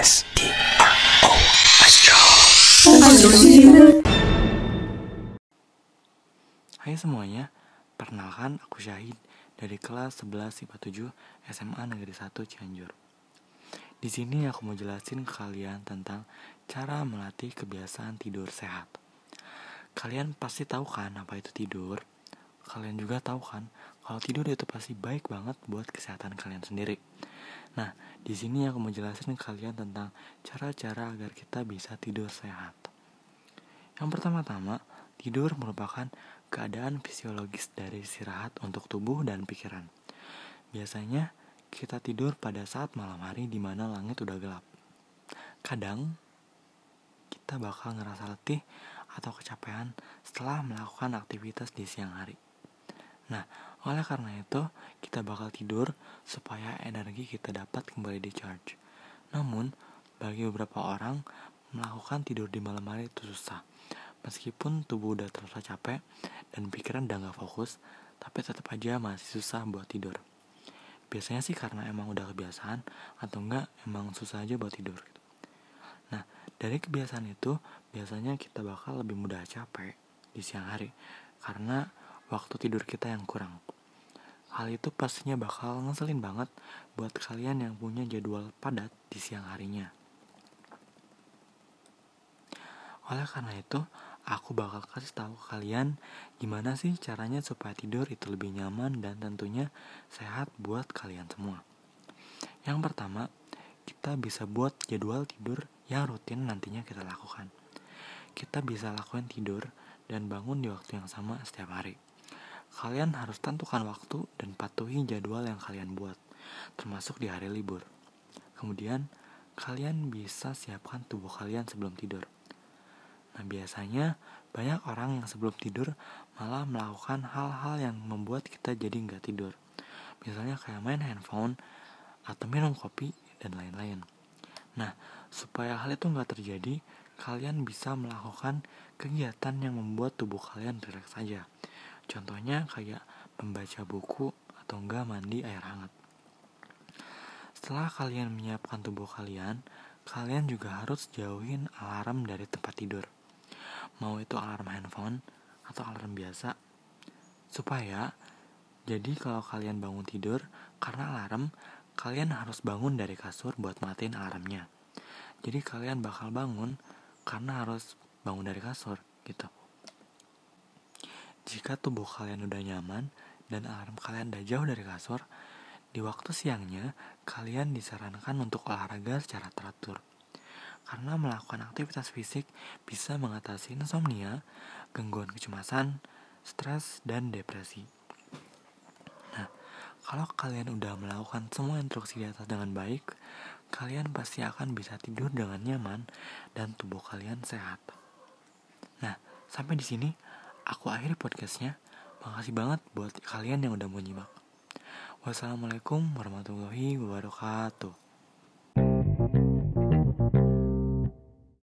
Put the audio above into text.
S T R O Astro. Hai semuanya, perkenalkan aku Syahid dari kelas 11 IPA 7 SMA Negeri 1 Cianjur. Di sini aku mau jelasin ke kalian tentang cara melatih kebiasaan tidur sehat. Kalian pasti tahu kan apa itu tidur? Kalian juga tahu kan kalau tidur itu pasti baik banget buat kesehatan kalian sendiri. Nah, di sini aku mau jelasin kalian tentang cara-cara agar kita bisa tidur sehat. Yang pertama-tama, tidur merupakan keadaan fisiologis dari istirahat untuk tubuh dan pikiran. Biasanya, kita tidur pada saat malam hari di mana langit udah gelap. Kadang, kita bakal ngerasa letih atau kecapean setelah melakukan aktivitas di siang hari. Nah, oleh karena itu, kita bakal tidur supaya energi kita dapat kembali di charge. Namun, bagi beberapa orang, melakukan tidur di malam hari itu susah. Meskipun tubuh udah terasa capek dan pikiran udah gak fokus, tapi tetap aja masih susah buat tidur biasanya sih karena emang udah kebiasaan atau enggak emang susah aja buat tidur gitu. Nah, dari kebiasaan itu biasanya kita bakal lebih mudah capek di siang hari karena waktu tidur kita yang kurang. Hal itu pastinya bakal ngeselin banget buat kalian yang punya jadwal padat di siang harinya. Oleh karena itu, aku bakal kasih tahu ke kalian gimana sih caranya supaya tidur itu lebih nyaman dan tentunya sehat buat kalian semua. Yang pertama, kita bisa buat jadwal tidur yang rutin nantinya kita lakukan. Kita bisa lakukan tidur dan bangun di waktu yang sama setiap hari. Kalian harus tentukan waktu dan patuhi jadwal yang kalian buat, termasuk di hari libur. Kemudian, kalian bisa siapkan tubuh kalian sebelum tidur Nah, biasanya banyak orang yang sebelum tidur malah melakukan hal-hal yang membuat kita jadi nggak tidur. Misalnya kayak main handphone atau minum kopi dan lain-lain. Nah, supaya hal itu nggak terjadi, kalian bisa melakukan kegiatan yang membuat tubuh kalian rileks saja. Contohnya kayak membaca buku atau enggak mandi air hangat. Setelah kalian menyiapkan tubuh kalian, kalian juga harus jauhin alarm dari tempat tidur. Mau itu alarm handphone atau alarm biasa. Supaya jadi kalau kalian bangun tidur karena alarm kalian harus bangun dari kasur buat matiin alarmnya. Jadi kalian bakal bangun karena harus bangun dari kasur gitu jika tubuh kalian udah nyaman dan alarm kalian udah jauh dari kasur di waktu siangnya kalian disarankan untuk olahraga secara teratur karena melakukan aktivitas fisik bisa mengatasi insomnia, gangguan kecemasan, stres, dan depresi. Nah, kalau kalian udah melakukan semua instruksi di atas dengan baik, kalian pasti akan bisa tidur dengan nyaman dan tubuh kalian sehat. Nah, sampai di sini aku akhiri podcastnya. Makasih banget buat kalian yang udah mau nyimak. Wassalamualaikum warahmatullahi wabarakatuh.